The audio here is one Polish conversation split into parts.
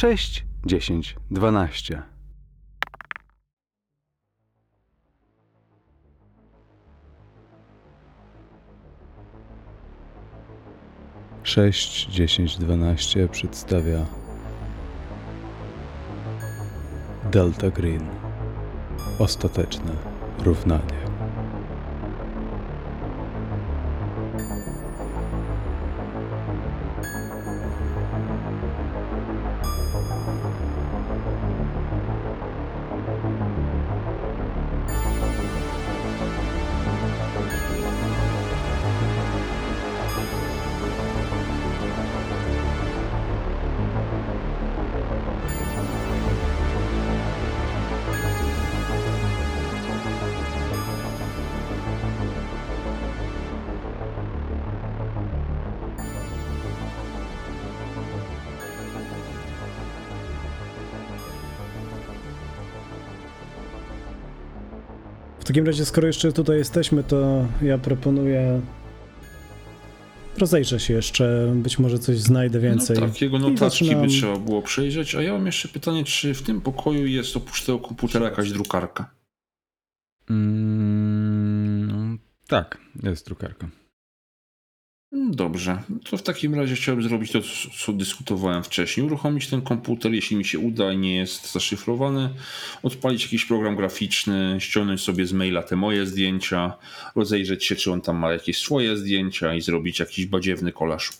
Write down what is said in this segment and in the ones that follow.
6, 10, 12. Sześć, dziesięć, dwanaście przedstawia Delta Green. Ostateczne równanie. Takim razie, skoro jeszcze tutaj jesteśmy, to ja proponuję. Rozejrzę się jeszcze, być może coś znajdę więcej. No tak, jego notatki zaczynam- by trzeba było przejrzeć. A ja mam jeszcze pytanie, czy w tym pokoju jest oprócz tego komputera jakaś drukarka? Mm, tak, jest drukarka. Mm, Dobrze, to w takim razie chciałbym zrobić to, co dyskutowałem wcześniej. Uruchomić ten komputer, jeśli mi się uda nie jest zaszyfrowany, odpalić jakiś program graficzny, ściągnąć sobie z maila te moje zdjęcia, rozejrzeć się, czy on tam ma jakieś swoje zdjęcia i zrobić jakiś badziewny kolaż.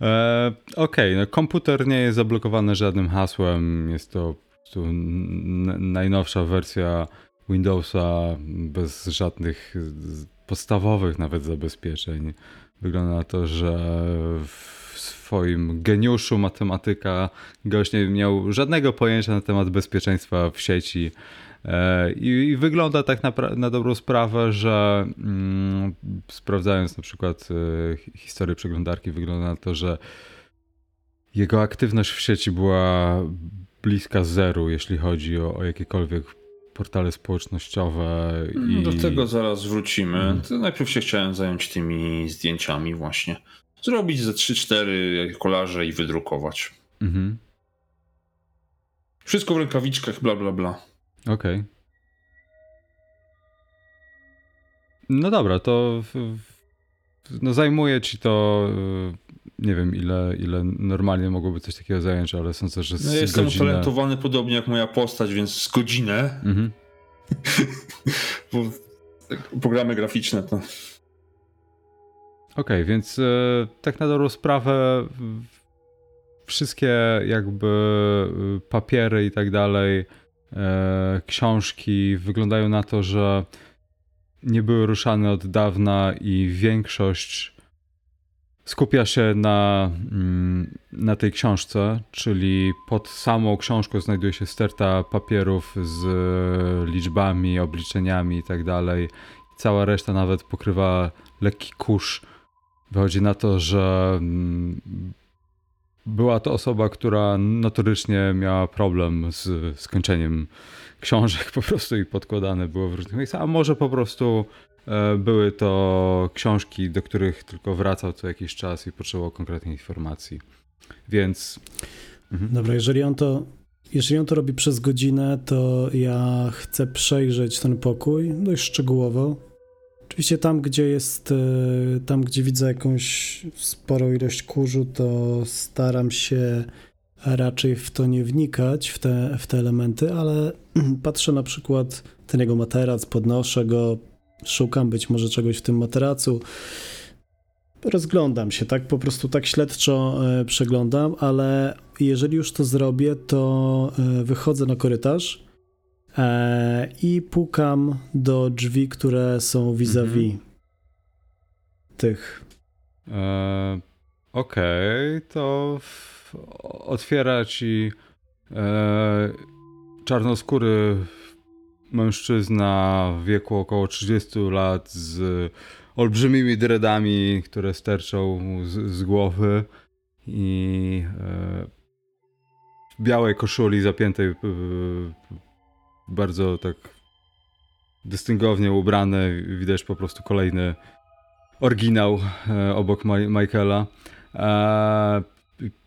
E, Okej, no komputer nie jest zablokowany żadnym hasłem. Jest to najnowsza wersja Windowsa bez żadnych podstawowych nawet zabezpieczeń. Wygląda na to, że w swoim geniuszu matematyka gość nie miał żadnego pojęcia na temat bezpieczeństwa w sieci. E, I, I wygląda tak na, na dobrą sprawę, że mm, sprawdzając na przykład e, hi- historię przeglądarki, wygląda na to, że jego aktywność w sieci była bliska zeru, jeśli chodzi o, o jakiekolwiek portale społecznościowe. I... Do tego zaraz wrócimy. Mhm. Najpierw się chciałem zająć tymi zdjęciami właśnie. Zrobić ze 3-4 kolaże i wydrukować. Mhm. Wszystko w rękawiczkach, bla bla bla. Okej. No dobra, to no zajmuje ci to y, nie wiem ile, ile normalnie mogłoby coś takiego zająć, ale sądzę, że z No, ja jestem godzinę... utalentowany podobnie jak moja postać, więc z godzinę, Mhm. bo tak, programy graficzne to... Okej, więc e, tak na dobrą sprawę wszystkie jakby e, papiery i tak dalej, e, książki wyglądają na to, że nie były ruszane od dawna i większość skupia się na, mm, na tej książce, czyli pod samą książką znajduje się sterta papierów z liczbami, obliczeniami i tak. Cała reszta nawet pokrywa lekki kurz. Wychodzi na to, że mm, była to osoba, która notorycznie miała problem z skończeniem książek po prostu i podkładane było w różnych miejscach, a może po prostu e, były to książki, do których tylko wracał co jakiś czas i potrzebował konkretnej informacji. Więc mhm. Dobra, jeżeli on to. Jeżeli on to robi przez godzinę, to ja chcę przejrzeć ten pokój dość szczegółowo. Oczywiście tam, gdzie jest, e, tam, gdzie widzę jakąś sporą ilość kurzu, to staram się raczej w to nie wnikać, w te, w te elementy, ale patrzę na przykład ten jego materac, podnoszę go, szukam być może czegoś w tym materacu. Rozglądam się, tak? Po prostu tak śledczo e, przeglądam, ale jeżeli już to zrobię, to e, wychodzę na korytarz i pukam do drzwi, które są vis-a-vis tych. E, Okej, to w, otwiera ci e, czarnoskóry mężczyzna w wieku około 30 lat z olbrzymimi dreadami, które sterczą z, z głowy i e, w białej koszuli zapiętej e, bardzo tak dystyngownie ubrany. Widać po prostu kolejny oryginał e, obok Michaela. E,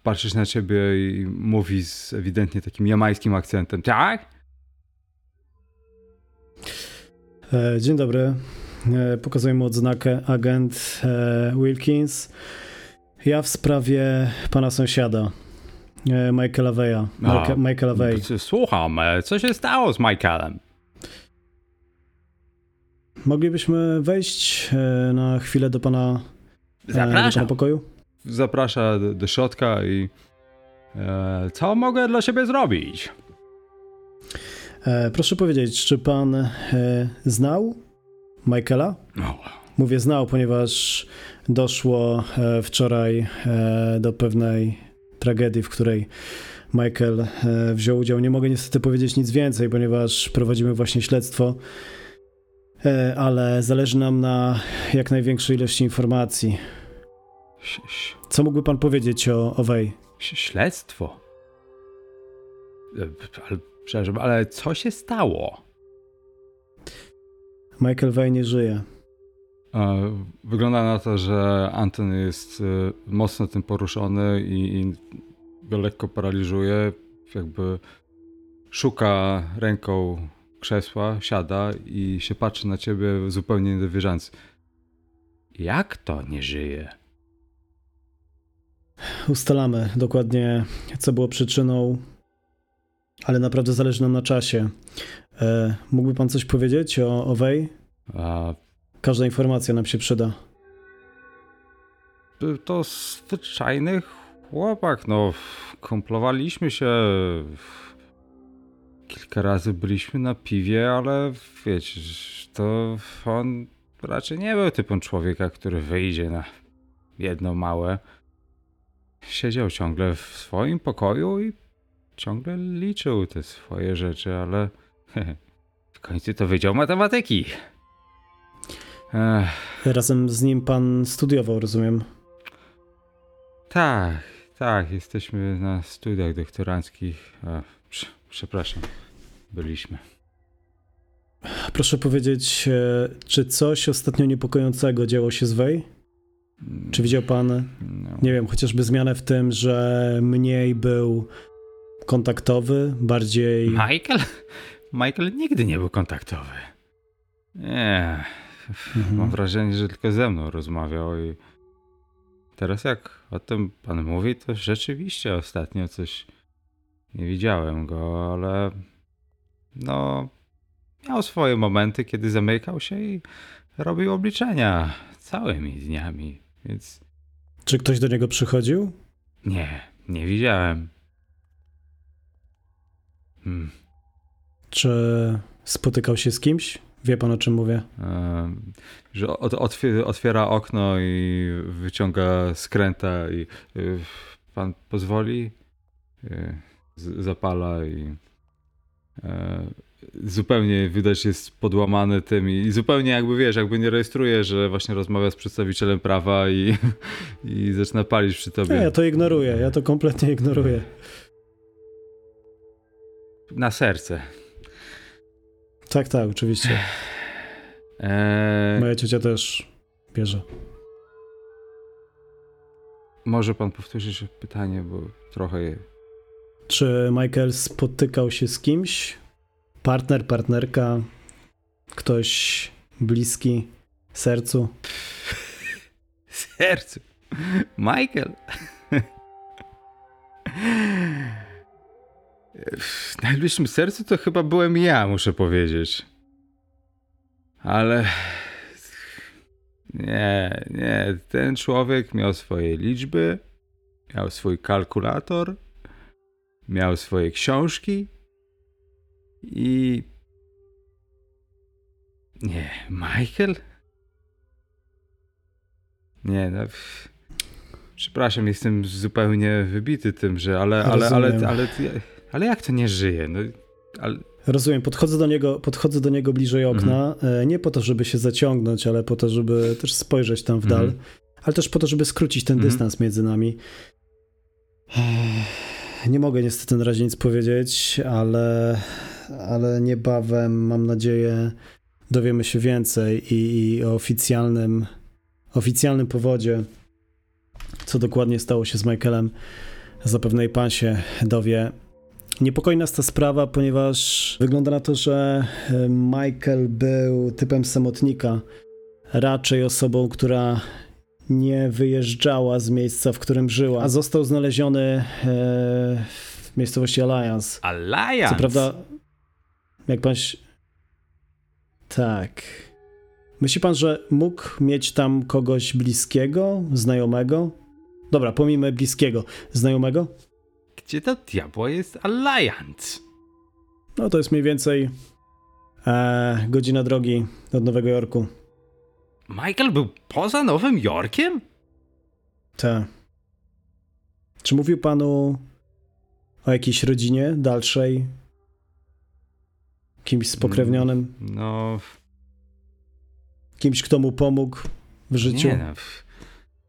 patrzysz na ciebie i mówi z ewidentnie takim jamańskim akcentem. Tak? E, dzień dobry. Pokazuję mu odznakę agent Wilkins. Ja w sprawie pana sąsiada, Michaela Veya. Michaela Vey. Słucham, co się stało z Michaelem? Moglibyśmy wejść na chwilę do pana, Zapraszam. do pana pokoju? Zaprasza do, do środka i e, co mogę dla siebie zrobić? E, proszę powiedzieć, czy pan e, znał Michaela? No. Mówię znał, ponieważ doszło e, wczoraj do pewnej tragedii, w której Michael wziął udział. Nie mogę niestety powiedzieć nic więcej, ponieważ prowadzimy właśnie śledztwo, ale zależy nam na jak największej ilości informacji. Co mógłby pan powiedzieć o owej? Śledztwo? Ale Przepraszam, ale co się stało? Michael Way nie żyje. Wygląda na to, że Anton jest e, mocno tym poruszony i, i go lekko paraliżuje. Jakby szuka ręką krzesła, siada i się patrzy na ciebie zupełnie niedowierzając. Jak to nie żyje? Ustalamy dokładnie, co było przyczyną ale naprawdę zależy nam na czasie. E, mógłby pan coś powiedzieć o, o Wej? A... Każda informacja nam się przyda. To zwyczajny chłopak, no. Komplowaliśmy się. Kilka razy byliśmy na piwie, ale wiecie, to on raczej nie był typem człowieka, który wyjdzie na jedno małe. Siedział ciągle w swoim pokoju i ciągle liczył te swoje rzeczy, ale w końcu to wydział matematyki. Ech. Razem z nim pan studiował, rozumiem? Tak, tak, jesteśmy na studiach doktoranckich. A, przepraszam, byliśmy. Proszę powiedzieć, e, czy coś ostatnio niepokojącego działo się z Wej? Czy widział pan, no. nie wiem, chociażby zmianę w tym, że mniej był kontaktowy, bardziej. Michael? Michael nigdy nie był kontaktowy. Nie. Mhm. Mam wrażenie, że tylko ze mną rozmawiał i teraz jak o tym pan mówi, to rzeczywiście ostatnio coś nie widziałem go, ale no miał swoje momenty, kiedy zamykał się i robił obliczenia całymi dniami, więc... Czy ktoś do niego przychodził? Nie, nie widziałem. Hmm. Czy spotykał się z kimś? Wie pan o czym mówię? że otwiera okno i wyciąga skręta i y, pan pozwoli? Y, zapala i e, zupełnie widać jest podłamany tym i zupełnie jakby wiesz, jakby nie rejestruje, że właśnie rozmawia z przedstawicielem prawa i, i zaczyna palić przy tobie. Nie, ja to ignoruję, ja to kompletnie ignoruję na serce. Tak, tak, oczywiście. Eee... Moja ciocia też bierze. Może pan powtórzyć pytanie, bo trochę je... Czy Michael spotykał się z kimś? Partner, partnerka, ktoś bliski sercu? sercu? Michael? W najbliższym sercu to chyba byłem ja, muszę powiedzieć. Ale. Nie, nie. Ten człowiek miał swoje liczby, miał swój kalkulator, miał swoje książki i. Nie, Michael? Nie, no. Przepraszam, jestem zupełnie wybity tym, że ale, ale, ale, ale, ale, ale jak to nie żyje? No, ale... Rozumiem, podchodzę do niego, podchodzę do niego bliżej okna, mhm. nie po to, żeby się zaciągnąć, ale po to, żeby też spojrzeć tam w dal, mhm. ale też po to, żeby skrócić ten mhm. dystans między nami. Nie mogę niestety na razie nic powiedzieć, ale, ale niebawem, mam nadzieję, dowiemy się więcej i, i o oficjalnym, oficjalnym powodzie co dokładnie stało się z Michaelem. Zapewne i pan się dowie. Niepokoi nas ta sprawa, ponieważ wygląda na to, że e, Michael był typem samotnika, raczej osobą, która nie wyjeżdżała z miejsca, w którym żyła, a został znaleziony e, w miejscowości Alliance. Alliance? Co prawda, jak pan. Tak. Myśli pan, że mógł mieć tam kogoś bliskiego, znajomego? Dobra, pomijmy bliskiego. Znajomego? Gdzie to diabła jest Alliance? No to jest mniej więcej e, godzina drogi od Nowego Jorku. Michael był poza Nowym Jorkiem? Tak. Czy mówił panu o jakiejś rodzinie dalszej? Kimś spokrewnionym? No, Kimś, kto mu pomógł w życiu? nie no.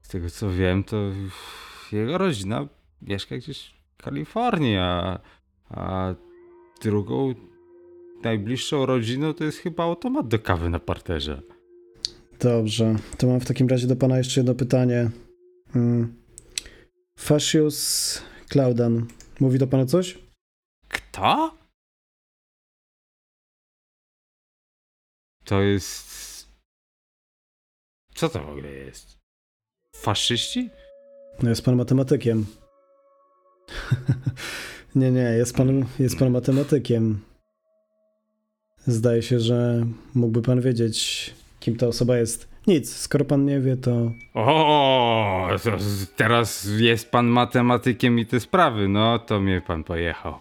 Z tego co wiem, to jego rodzina mieszka gdzieś w Kalifornii, a, drugą, najbliższą rodziną to jest chyba automat do kawy na parterze. Dobrze, to mam w takim razie do pana jeszcze jedno pytanie. Mm. Fascius Claudan. Mówi do pana coś? Kto? To jest... Co to w ogóle jest? Faszyści? No jest pan matematykiem. nie, nie, jest pan, jest pan matematykiem. Zdaje się, że mógłby pan wiedzieć, kim ta osoba jest. Nic, skoro pan nie wie, to O, to teraz jest pan matematykiem i te sprawy. No, to mnie pan pojechał.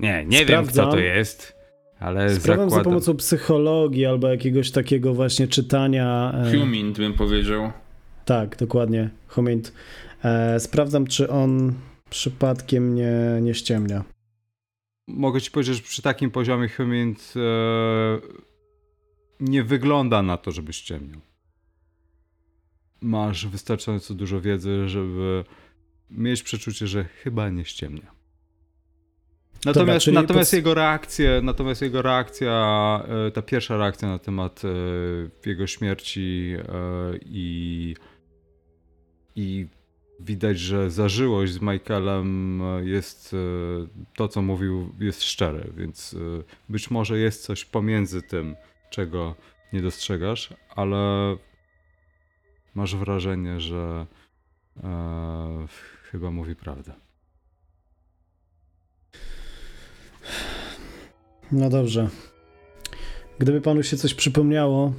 Nie, nie wiem kto Sprawdzam. to jest, ale sprawdzam za zakładam... pomocą psychologii albo jakiegoś takiego właśnie czytania. e, Humint bym powiedział. Tak, dokładnie, Homint. E, sprawdzam, czy on przypadkiem nie, nie ściemnia. Mogę ci powiedzieć, że przy takim poziomie Humint e, nie wygląda na to, żeby ściemniał. Masz wystarczająco dużo wiedzy, żeby mieć przeczucie, że chyba nie ściemnia. Natomiast, czyli natomiast pod- jego reakcje, natomiast jego reakcja, e, ta pierwsza reakcja na temat e, jego śmierci i, i widać, że zażyłość z Michaelem e, jest e, to, co mówił, jest szczere, więc e, być może jest coś pomiędzy tym, czego nie dostrzegasz, ale masz wrażenie, że e, chyba mówi prawdę. No dobrze. Gdyby panu się coś przypomniało,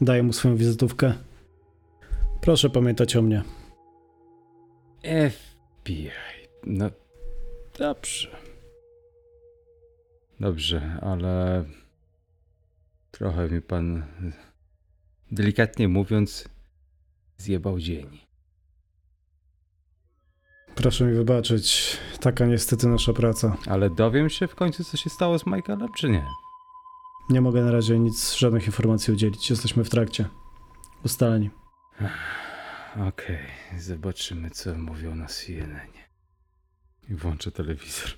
daję mu swoją wizytówkę. Proszę pamiętać o mnie. FBI. No dobrze. Dobrze, ale trochę mi pan, delikatnie mówiąc, zjebał dzień. Proszę mi wybaczyć. Taka niestety nasza praca. Ale dowiem się w końcu, co się stało z Michaelem, czy nie? Nie mogę na razie nic, żadnych informacji udzielić. Jesteśmy w trakcie. Ustaleni. Okej, zobaczymy, co mówią na CNN. I włączę telewizor.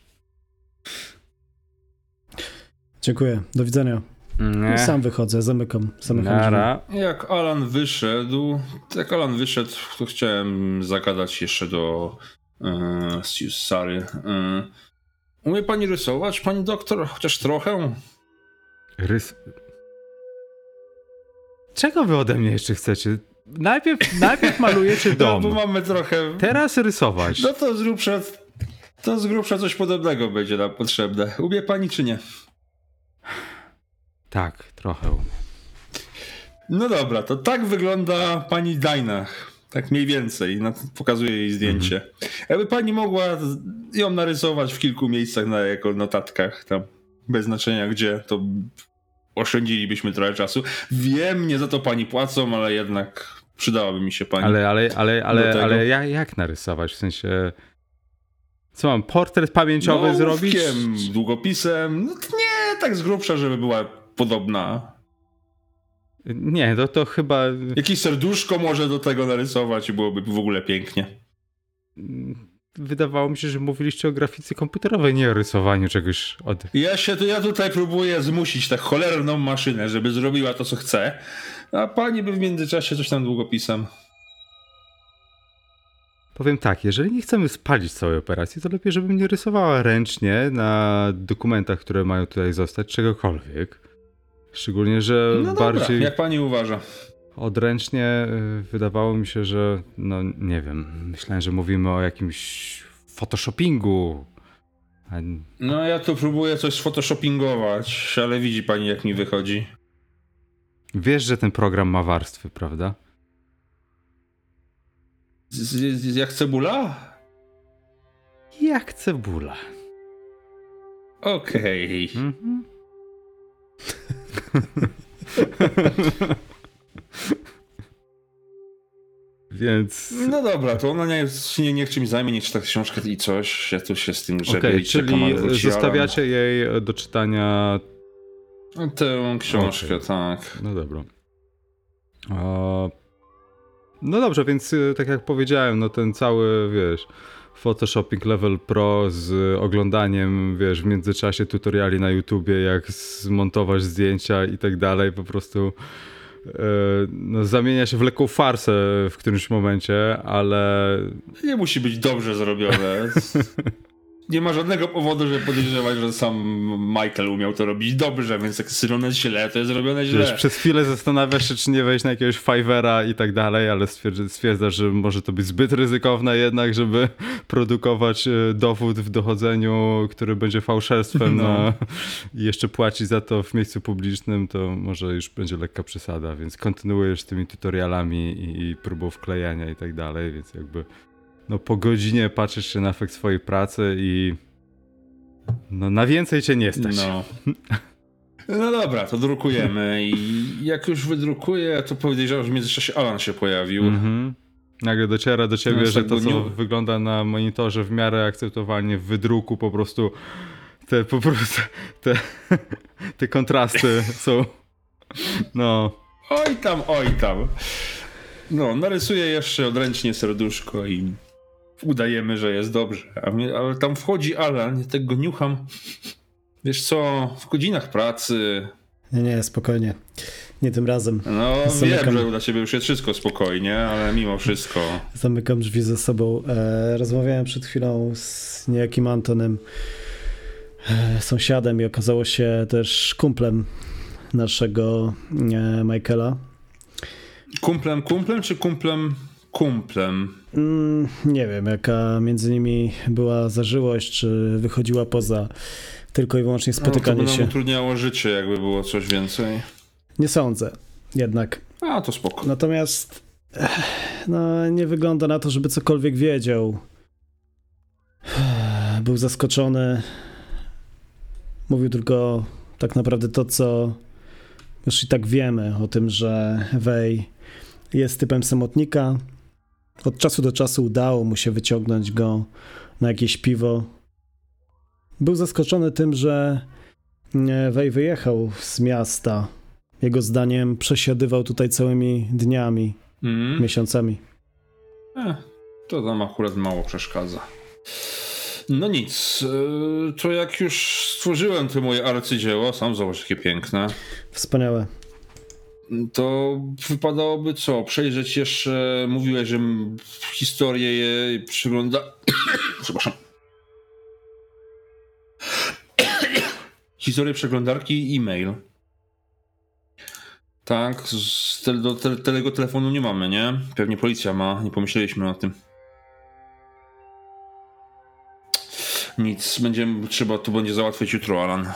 Dziękuję. Do widzenia. Nie. Sam wychodzę, zamykam. Zamykam drzwi. Nara. Jak Alan wyszedł, jak Alan wyszedł, to chciałem zagadać jeszcze do e, Sary. E, umie pani rysować, pani doktor? Chociaż trochę? Rys... Czego wy ode mnie jeszcze chcecie? Najpierw, najpierw malujecie No, dom. bo mamy trochę... Teraz rysować. No to z grubsza, to z grubsza coś podobnego będzie nam potrzebne. Umie pani czy nie? Tak, trochę umiem. No dobra, to tak wygląda pani Dajnach. Tak mniej więcej. Pokazuję jej zdjęcie. Jakby pani mogła ją narysować w kilku miejscach na jako notatkach, tam bez znaczenia gdzie, to oszczędzilibyśmy trochę czasu. Wiem, nie za to pani płacą, ale jednak przydałaby mi się pani. Ale, ale, ale, ale, ale jak, jak narysować? W sensie. Co mam, portret pamięciowy No, zrobić? ołówkiem, długopisem. No nie, tak z grubsza, żeby była podobna. Nie, to, to chyba. Jakieś serduszko może do tego narysować i byłoby w ogóle pięknie. Wydawało mi się, że mówiliście o grafice komputerowej, nie o rysowaniu czegoś od. Ja się tu, ja tutaj próbuję zmusić tę cholerną maszynę, żeby zrobiła to, co chce, a pani by w międzyczasie coś tam długopisem. Powiem tak, jeżeli nie chcemy spalić całej operacji, to lepiej, żebym nie rysowała ręcznie na dokumentach, które mają tutaj zostać, czegokolwiek. Szczególnie, że No dobra, bardziej jak pani uważa? Odręcznie y, wydawało mi się, że no nie wiem, myślałem, że mówimy o jakimś photoshoppingu. A No ja tu próbuję coś sphotoshoppingować, ale widzi pani jak mi wychodzi. wiesz, że ten program ma warstwy, prawda? Z, z, jak cebula? Jak cebula. Okej. Mhm. Więc. No dobra, to ona nie, nie, niech czymś zajmie, niech czyta książkę i coś. Ja tu się z tym grzebię Okej, i czyli zostawiacie jej do czytania. Tę książkę, Okej. tak. No dobra. No dobrze, więc y, tak jak powiedziałem, no ten cały, wiesz, Photoshopping Level Pro z oglądaniem, wiesz, w międzyczasie tutoriali na YouTubie, jak zmontować zdjęcia i tak dalej, po prostu no, zamienia się w lekką farsę w którymś momencie, ale Nie musi być dobrze zrobione. Nie ma żadnego powodu, żeby podejrzewać, że sam Michael umiał to robić dobrze, więc jak zrobione źle, to jest zrobione źle. Wiesz, przez chwilę zastanawiasz się, czy nie wejść na jakiegoś Fivera i tak dalej, ale stwierdz- stwierdzasz, że może to być zbyt ryzykowne jednak, żeby produkować e, dowód w dochodzeniu, który będzie fałszerstwem No. na... i jeszcze płacić za to w miejscu publicznym, to może już będzie lekka przesada, więc kontynuujesz z tymi tutorialami i, i próbą wklejania i tak dalej, więc jakby no po godzinie patrzysz się na efekt swojej pracy i no na więcej cię nie stać. No. No dobra, to drukujemy i jak już wydrukuję, to podejrzewam, że w międzyczasie Alan się pojawił. Mhm. Nagle dociera do ciebie, No, że tak to, co nie- wygląda na monitorze w miarę akceptowalnie w wydruku, po prostu te, po prostu te, te kontrasty są, no, Oj tam, oj tam. No, narysuję jeszcze odręcznie serduszko i udajemy, że jest dobrze. Ale tam wchodzi Alan, ja tego niucham. Wiesz co, w godzinach pracy, Nie, nie, spokojnie. Nie tym razem. no Zamykam. wiem, że dla ciebie już jest wszystko spokojnie, ale mimo wszystko. Zamykam drzwi ze sobą. E, rozmawiałem przed chwilą z niejakim Antonem, e, sąsiadem i okazało się też kumplem naszego e, Michaela. Kumplem, kumplem czy kumplem, kumplem? Mm, nie wiem, jaka między nimi była zażyłość, czy wychodziła poza tylko i wyłącznie No, to spotykanie by się. utrudniało życie, jakby było coś więcej. Nie sądzę jednak. A, to spoko. Natomiast eh, no, nie wygląda na to, żeby cokolwiek wiedział. Był zaskoczony. Mówił tylko tak naprawdę to, co już i tak wiemy o tym, że Wej jest typem samotnika. Od czasu do czasu udało mu się wyciągnąć go na jakieś piwo. Był zaskoczony tym, że nie, Wej wyjechał z miasta. Jego zdaniem przesiadywał tutaj całymi dniami, Mm. miesiącami. E, to nam akurat mało przeszkadza. No nic, e, to jak już stworzyłem to moje arcydzieło, sam zobacz jakie piękne, Wspaniałe. To wypadałoby co, przejrzeć jeszcze, mówiłeś, że historię je przygląda... Przepraszam. Historię przeglądarki e-mail. Tak, z te, do te, tego telefonu nie mamy, nie? Pewnie policja ma, nie pomyśleliśmy o tym. Nic, będziemy, trzeba to będzie załatwić jutro, Alan.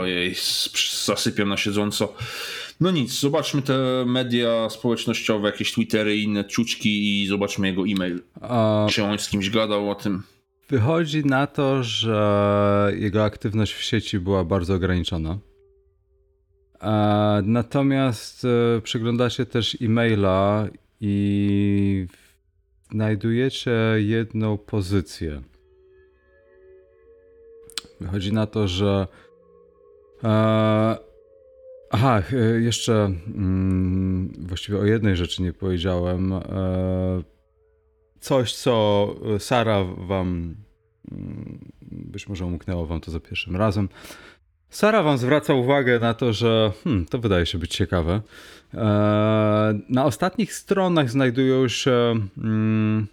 Ojej, zasypiam na siedząco. No nic, zobaczmy te media społecznościowe, jakieś Twittery i inne ciuczki i zobaczmy jego e-mail. a Czy on z kimś gadał o tym? wychodzi na to, że jego aktywność w sieci była bardzo ograniczona. Natomiast e, przyglądacie też e-maila i znajdujecie jedną pozycję. Wychodzi na to, że. Aha, e, jeszcze mm, właściwie o jednej rzeczy nie powiedziałem. E, coś, co Sara wam. mm, Być może umknęło wam to za pierwszym razem. Sara wam zwraca uwagę na to, że hmm, to wydaje się być ciekawe. E, na ostatnich stronach znajdują się mm,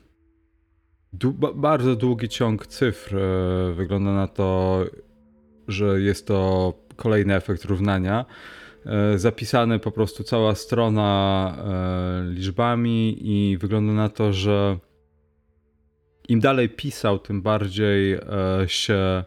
bardzo długi ciąg cyfr. Wygląda na to, że jest to kolejny efekt równania. E, zapisany po prostu cała strona e, liczbami i wygląda na to, że im dalej pisał, tym bardziej się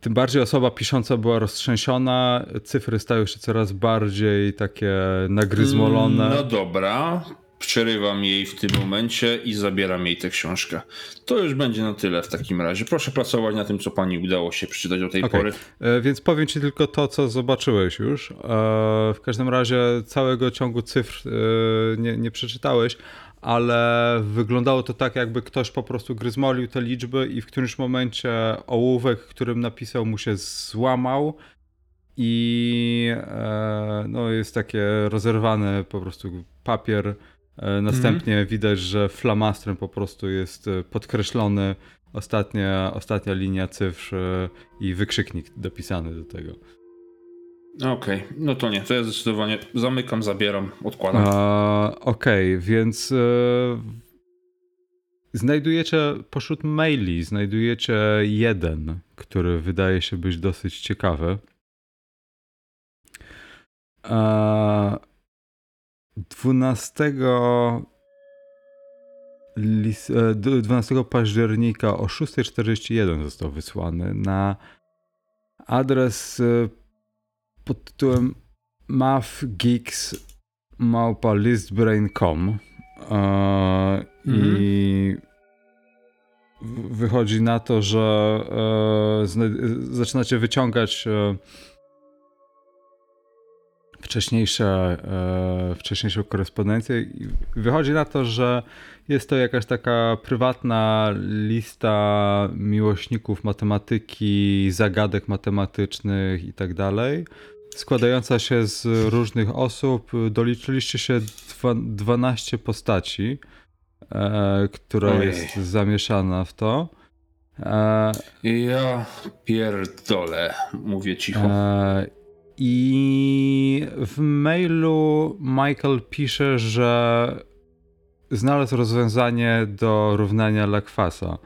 tym bardziej osoba pisząca była roztrzęsiona, cyfry stały się coraz bardziej takie nagryzmolone. No dobra, przerywam jej w tym momencie i zabieram jej tę książkę. To już będzie na tyle w takim razie. Proszę pracować na tym, co pani udało się przeczytać do tej okay. pory. E, więc powiem ci tylko to, co zobaczyłeś już. E, w każdym razie całego ciągu cyfr e, nie, nie przeczytałeś, ale wyglądało to tak, jakby ktoś po prostu gryzmolił te liczby i w którymś momencie ołówek, którym napisał mu się złamał i e, no, jest takie rozerwany po prostu papier. E, następnie mm. widać, że flamastrem po prostu jest e, podkreślony ostatnia, ostatnia linia cyfr e, i wykrzyknik dopisany do tego. Okej, okay. no to nie, to ja zdecydowanie zamykam, zabieram, odkładam. Okej, okay, więc znajdujecie pośród maili, znajdujecie jeden, który wydaje się być dosyć ciekawy. E, 12 12 e, października o 6.41 został wysłany na adres e, pod tytułem mathgeeks.listbrain.com e, mhm. i wychodzi na to, że zaczynacie wyciągać wcześniejsze, e, wcześniejszą korespondencję i wychodzi na to, że jest to jakaś taka prywatna lista miłośników matematyki, zagadek matematycznych i tak dalej składająca się z różnych osób. Doliczyliście się dwa, 12 postaci, e, która Ojej. jest zamieszana w to. E, ja pierdolę, mówię cicho. E, I w mailu Michael pisze, że znalazł rozwiązanie do równania Lakwasa.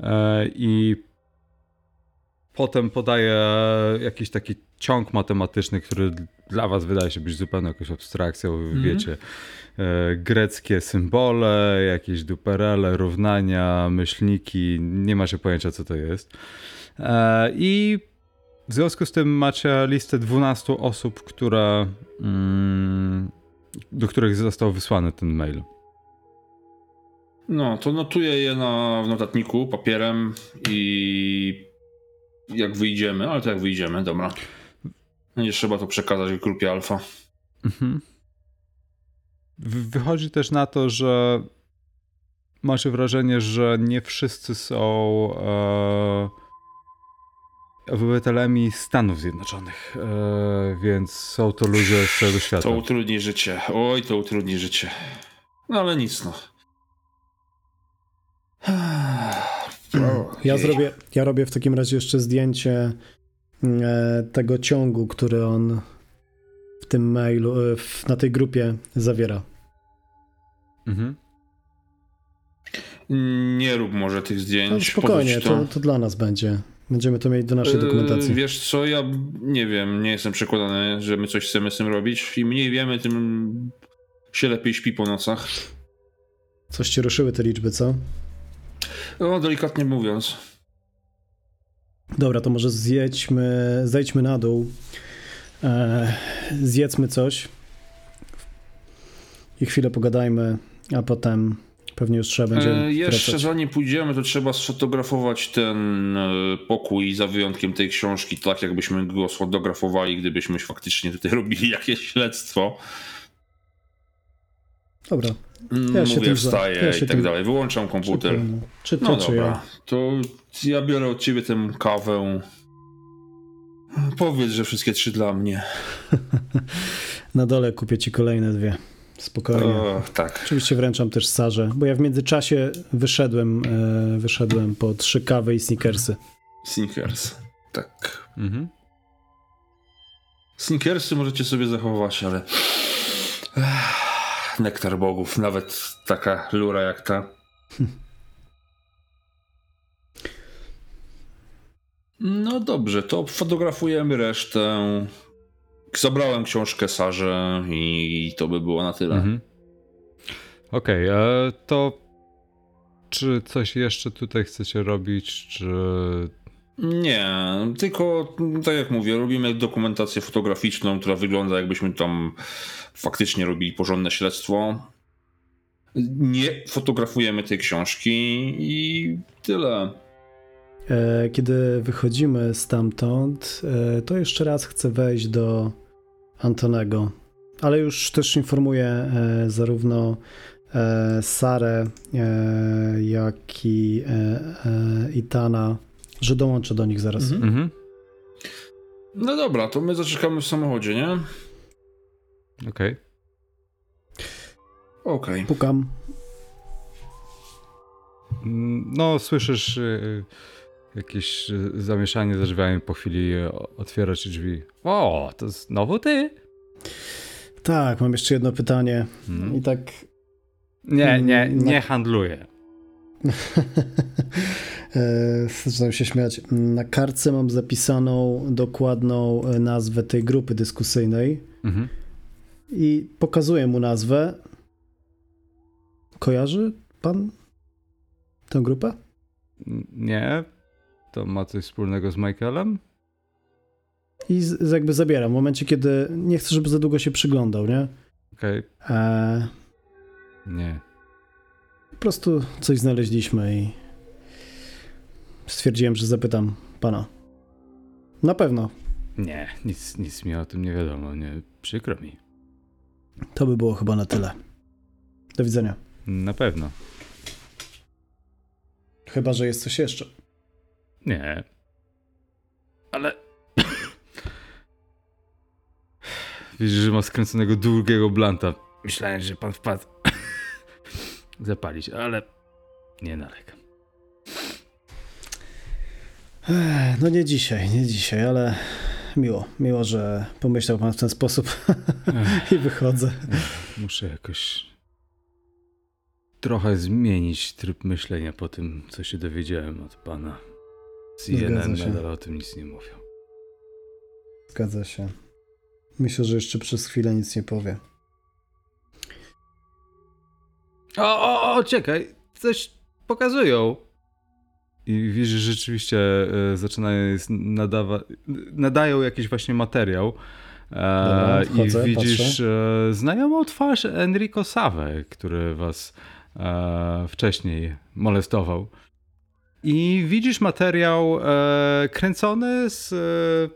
E, I potem podaje jakiś taki ciąg matematyczny, który dla was wydaje się być zupełnie jakąś abstrakcją, mm. wiecie, e, greckie symbole, jakieś duperele, równania, myślniki, nie macie pojęcia co to jest. E, I w związku z tym macie listę 12 osób, które, mm, do których został wysłany ten mail. No, to notuję je na, w notatniku papierem i jak wyjdziemy, ale to jak wyjdziemy, dobra. Nie trzeba to przekazać grupie alfa. Mhm. Wychodzi też na to, że macie wrażenie, że nie wszyscy są e, obywatelami Stanów Zjednoczonych, e, więc są to ludzie z całego świata. To utrudni życie. Oj, to utrudni życie. No ale nic, no. Ja zrobię, ja robię w takim razie jeszcze zdjęcie E, tego ciągu, który on w tym mailu, e, w, na tej grupie zawiera. Mhm. Nie rób może tych zdjęć. No spokojnie, to... To, to... dla nas będzie. Będziemy to mieć do naszej e, dokumentacji. Wiesz co, ja nie wiem, nie jestem przekonany, że my coś chcemy z tym robić. Im mniej wiemy, tym się lepiej śpi po nocach. Coś ci ruszyły te liczby, co? No, delikatnie mówiąc. Dobra, to może zjedźmy, zejdźmy na dół, e, zjedzmy coś i chwilę pogadajmy, a potem pewnie już trzeba będzie e, Jeszcze wracać. zanim pójdziemy, to trzeba sfotografować ten e, pokój za wyjątkiem tej książki, tak jakbyśmy go sfotografowali, gdybyśmy faktycznie tutaj robili jakieś śledztwo. Dobra. Mm, ja Mówię, wstaję ja i tak tym... dalej. Wyłączam komputer. Czy to, no czy dobra. Ja? To ja biorę od ciebie tę kawę. Powiedz, że wszystkie trzy dla mnie. Na dole kupię ci kolejne dwie spokojnie. Tak. Oczywiście wręczam też Sarze, bo ja w międzyczasie wyszedłem, e, wyszedłem po trzy kawy i sneakersy. Sneakers, tak. Mhm. Sneakersy możecie sobie zachować, ale Ech, nektar bogów, nawet taka lura jak ta. No dobrze, to fotografujemy resztę. Zabrałem książkę Sarze i to by było na tyle. Mhm. Okej, okay, to czy coś jeszcze tutaj chcecie robić, czy... Nie, tylko tak jak mówię, robimy dokumentację fotograficzną, która wygląda jakbyśmy tam faktycznie robili porządne śledztwo. Nie fotografujemy tej książki i tyle. E, kiedy wychodzimy stamtąd, e, to jeszcze raz chcę wejść do Antonego, ale już też informuję e, zarówno Sarę, jak i Itana, że dołączę do nich zaraz. Mhm. mhm. No dobra, to my zaczekamy w samochodzie, nie? Okej. Okay. Okej. Okay. Pukam. No, słyszysz y, jakieś y, zamieszanie za drzwiami, po chwili otwierasz drzwi. O, to znowu ty? Tak, mam jeszcze jedno pytanie. Hmm. I tak. Nie, nie, mm, nie handluję. E, zacząłem się śmiać. Na kartce mam zapisaną dokładną e, nazwę tej grupy dyskusyjnej mhm. i pokazuję mu nazwę. Kojarzy pan tę grupę? Nie. To ma coś wspólnego z Michaelem? I z, jakby zabieram w momencie, kiedy nie chcę, żeby za długo się przyglądał, nie? Okej. Okay. E... Nie. Po prostu coś znaleźliśmy i stwierdziłem, że zapytam pana. Na pewno. Nie, nic, nic mi o tym nie wiadomo, nie, przykro mi. To by było chyba na tyle. Do widzenia. Na pewno. Chyba, że jest coś jeszcze. Nie. Ale. Widzisz, że ma skręconego długiego blanta. Myślałem, że pan wpadł zapalić, ale nie nalegam. No nie dzisiaj, nie dzisiaj, ale miło. Miło, że pomyślał pan w ten sposób i wychodzę. Muszę jakoś trochę zmienić tryb myślenia po tym, co się dowiedziałem od pana. CNN nadal o tym nic nie mówią. Zgadza się. Myślę, że jeszcze przez chwilę nic nie powie. O, o, o, czekaj. Coś pokazują. I widzisz, że rzeczywiście e, zaczynają nadawać, nadają jakiś właśnie materiał. E, Dobra, wchodzę, I widzisz e, znajomą twarz Enrico Save, który was e, wcześniej molestował. I widzisz materiał e, kręcony z e,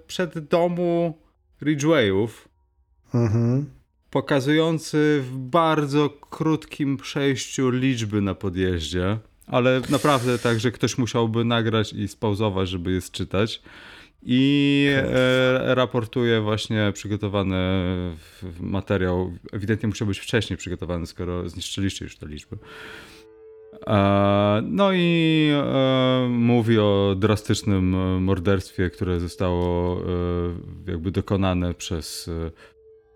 przed domu Ridgewayów, mhm. pokazujący w bardzo krótkim przejściu liczby na podjeździe, ale naprawdę tak, że ktoś musiałby nagrać i spauzować, żeby je czytać. I e, raportuje właśnie przygotowany materiał. Ewidentnie musiał być wcześniej przygotowany, skoro zniszczyliście już te liczby. No i e, mówi o drastycznym morderstwie, które zostało e, jakby dokonane przez e,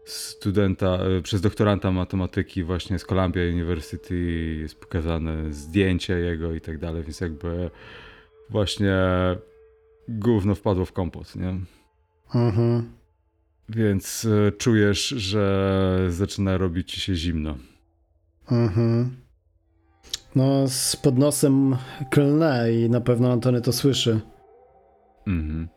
studenta, przez doktoranta matematyki właśnie z Columbia University. Jest pokazane zdjęcie jego i tak dalej, więc jakby właśnie gówno wpadło w kompot, nie? Mhm. Więc czujesz, że zaczyna robić ci się zimno. Mhm. No, z podnosem klnę i na pewno Antony to słyszy. Mhm.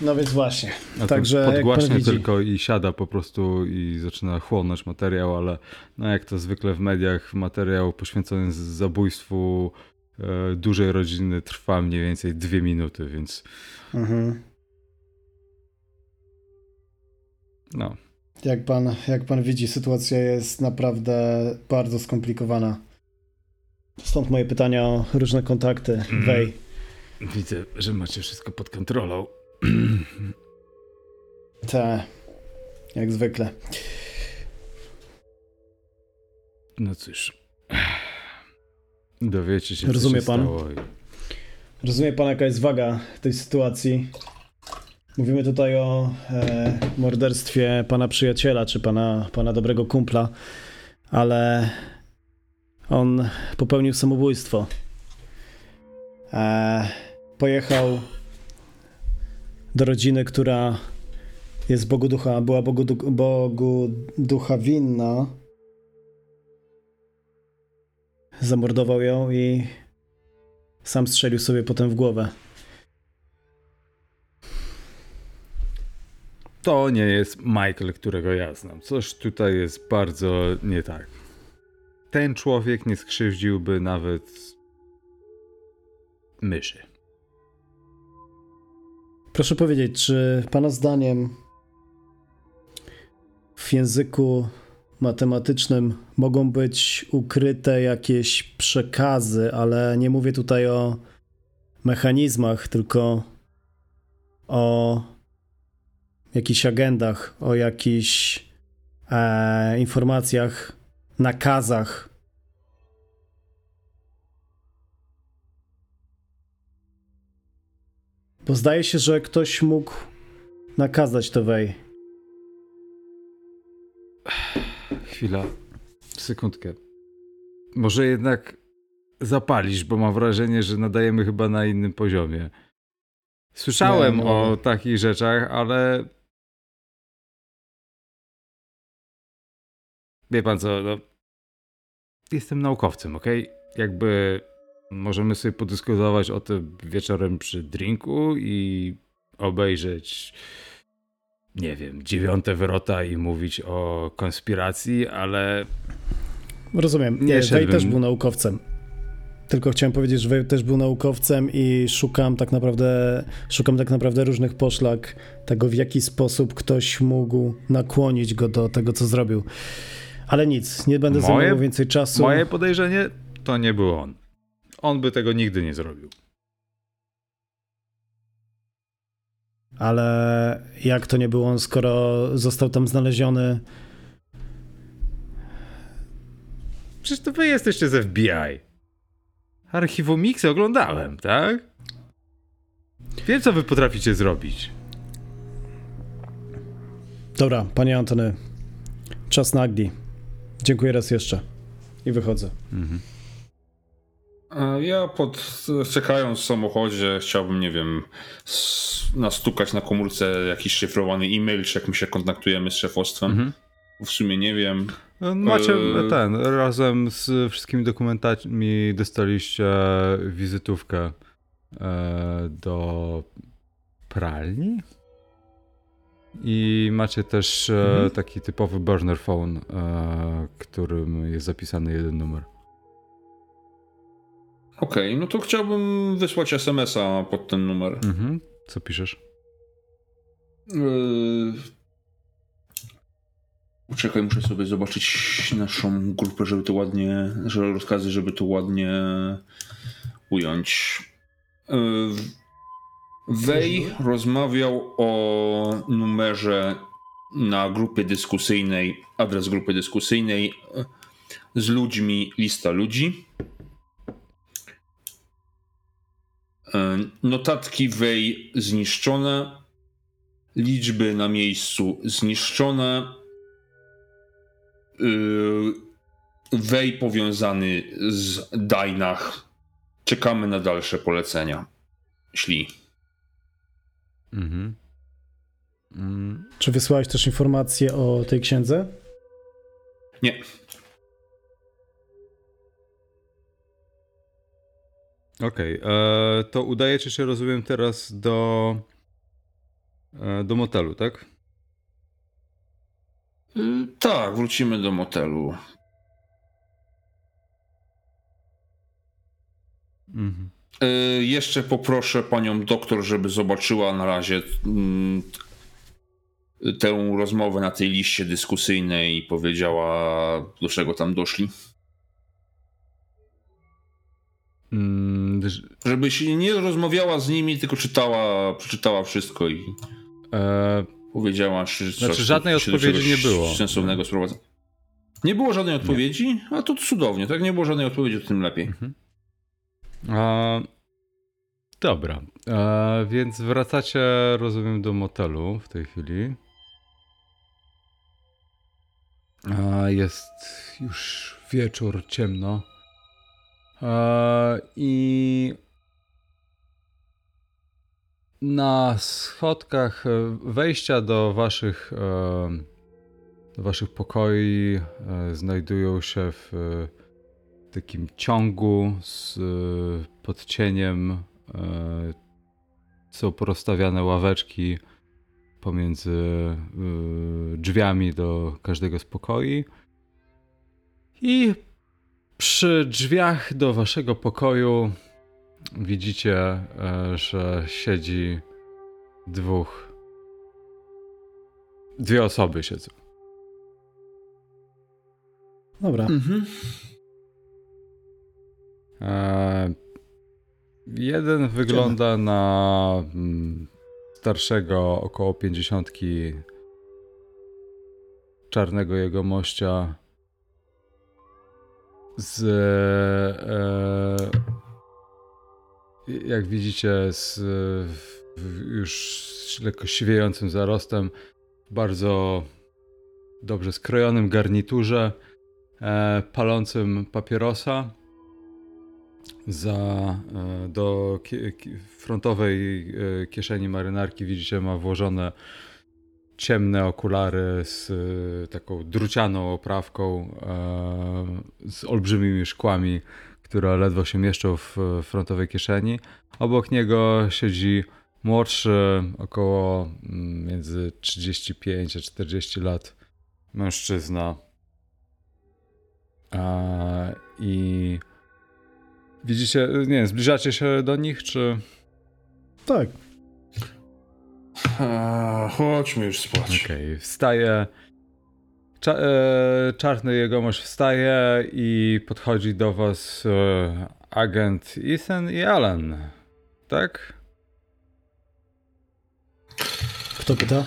No więc właśnie. A Także podgłaśnie tylko i siada po prostu i zaczyna chłonąć materiał, ale no jak to zwykle w mediach, materiał poświęcony zabójstwu e, dużej rodziny trwa mniej więcej dwie minuty, więc. Mhm. No. Jak pan, jak pan widzi, sytuacja jest naprawdę bardzo skomplikowana. Stąd moje pytania o różne kontakty. Mm. Wej. Widzę, że macie wszystko pod kontrolą. Tak, jak zwykle. No cóż. Dowiecie się, Rozumie co pan? Stało. Rozumie pan, jaka jest waga tej sytuacji? Mówimy tutaj o e, morderstwie pana przyjaciela, czy pana, pana dobrego kumpla, ale on popełnił samobójstwo. E, pojechał do rodziny, która jest Bogu Ducha, była Bogu, Bogu Ducha winna. Zamordował ją i sam strzelił sobie potem w głowę. To nie jest Michael, którego ja znam. Coś tutaj jest bardzo nie tak. Ten człowiek nie skrzywdziłby nawet myszy. Proszę powiedzieć, czy Pana zdaniem w języku matematycznym mogą być ukryte jakieś przekazy, ale nie mówię tutaj o mechanizmach, tylko o jakichś agendach, o jakichś e, informacjach, nakazach. Bo zdaje się, że ktoś mógł nakazać to wej. Chwila, sekundkę. Może jednak zapalisz, bo mam wrażenie, że nadajemy chyba na innym poziomie. Słyszałem no. o takich rzeczach, ale Wie pan co, no, jestem naukowcem, ok? Jakby możemy sobie podyskutować o tym wieczorem przy drinku i obejrzeć, nie wiem, dziewiąte wyrota i mówić o konspiracji, ale. Rozumiem. Nie, Wej też był naukowcem. Tylko chciałem powiedzieć, że Wej też był naukowcem i szukam tak naprawdę, szukam tak naprawdę różnych poszlak tego, w jaki sposób ktoś mógł nakłonić go do tego, co zrobił. Ale nic, nie będę moje, zajmował więcej czasu. Moje podejrzenie to nie był on. On by tego nigdy nie zrobił. Ale jak to nie był on, skoro został tam znaleziony? Przecież to wy jesteście z FBI. Archiwum Mix oglądałem, tak? Wiem, co wy potraficie zrobić. Dobra, panie Antony. Czas na Agdi. Dziękuję raz jeszcze. I wychodzę. Mhm. Ja pod, czekając w samochodzie chciałbym, nie wiem, nastukać na komórce jakiś szyfrowany e-mail, czy jak my się kontaktujemy z szefostwem. Mhm. W sumie nie wiem. Macie e... ten, razem z wszystkimi dokumentami dostaliście wizytówkę e, do pralni? I macie też e, mhm. taki typowy burner phone, e, którym jest zapisany jeden numer. Okej, okay, no to chciałbym wysłać SMS-a pod ten numer. Mhm. Co piszesz? Yy... Czekaj, muszę sobie zobaczyć naszą grupę, żeby to ładnie, że rozkazy, żeby to ładnie ująć. Yy... Wej rozmawiał o numerze na grupie dyskusyjnej, adres grupy dyskusyjnej z ludźmi, lista ludzi. Notatki Wej zniszczone, liczby na miejscu zniszczone. Wej powiązany z Dajnach. Czekamy na dalsze polecenia. Śli. Mhm. Mm. Czy wysłałeś też informacje o tej księdze? Nie. Okej, okay. E, to udajecie się, rozumiem, teraz do, e, do motelu, tak? Y, tak, wrócimy do motelu. Mhm. E, jeszcze poproszę panią doktor, żeby zobaczyła na razie mm, tę rozmowę na tej liście dyskusyjnej i powiedziała, do czego tam doszli. Mm, żeby się nie rozmawiała z nimi, tylko czytała, przeczytała wszystko i e... powiedziała, że znaczy, żadnej odpowiedzi nie było. Sensownego sprowadza. Nie było żadnej odpowiedzi, nie. a to cudownie, tak? Nie było żadnej odpowiedzi, to tym lepiej. Mhm. Dobra, więc wracacie, rozumiem, do motelu w tej chwili. Jest już wieczór, ciemno. I Na schodkach wejścia do waszych, do waszych pokoi znajdują się w takim ciągu z podcieniem są porozstawiane ławeczki pomiędzy y, drzwiami do każdego z pokoi. I przy drzwiach do waszego pokoju widzicie, e, że siedzi dwóch. Dwie osoby siedzą. Dobra. Mhm. E, jeden wygląda na mm, starszego, około pięćdziesiątki czarnego jego mościa z e, jak widzicie z już lekko siwiejącym zarostem, bardzo dobrze skrojonym garniturze, e, palącym papierosa za, e, do frontowej e, kieszeni marynarki widzicie ma włożone ciemne okulary z e, taką drucianą oprawką z olbrzymimi szkłami, które ledwo się mieszczą w frontowej kieszeni. Obok niego siedzi młodszy, około mm, między 35 a 40 lat mężczyzna. I Widzicie, nie wiem, zbliżacie się do nich, czy... Tak. A, chodźmy już spać. Okej, okay. wstaje. Cza e, czarny jegomość wstaje i podchodzi do was e, agent Ethan i Alan. Tak? Kto pyta?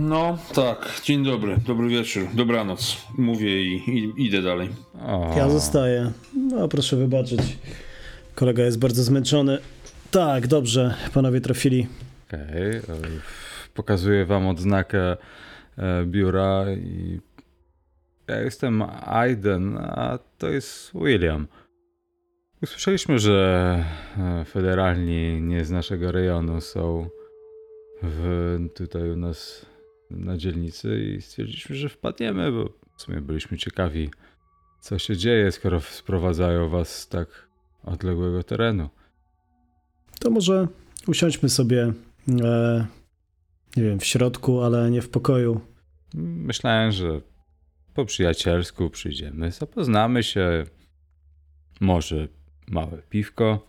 No, tak. Dzień dobry, dobry wieczór, dobranoc. Mówię i, i idę dalej. O. Ja zostaję. No, proszę wybaczyć. Kolega jest bardzo zmęczony. Tak, dobrze, panowie trafili. Okej. Okay. Pokazuję wam odznakę e, biura i ja jestem Aiden, a to jest William. Usłyszeliśmy, że e, federalni nie z naszego rejonu są w, tutaj u nas na dzielnicy i stwierdziliśmy, że wpadniemy, bo w sumie byliśmy ciekawi, co się dzieje, skoro sprowadzają was z tak odległego terenu. To może usiądźmy sobie, e, nie wiem, w środku, ale nie w pokoju. Myślałem, że po przyjacielsku przyjdziemy, zapoznamy się, może małe piwko,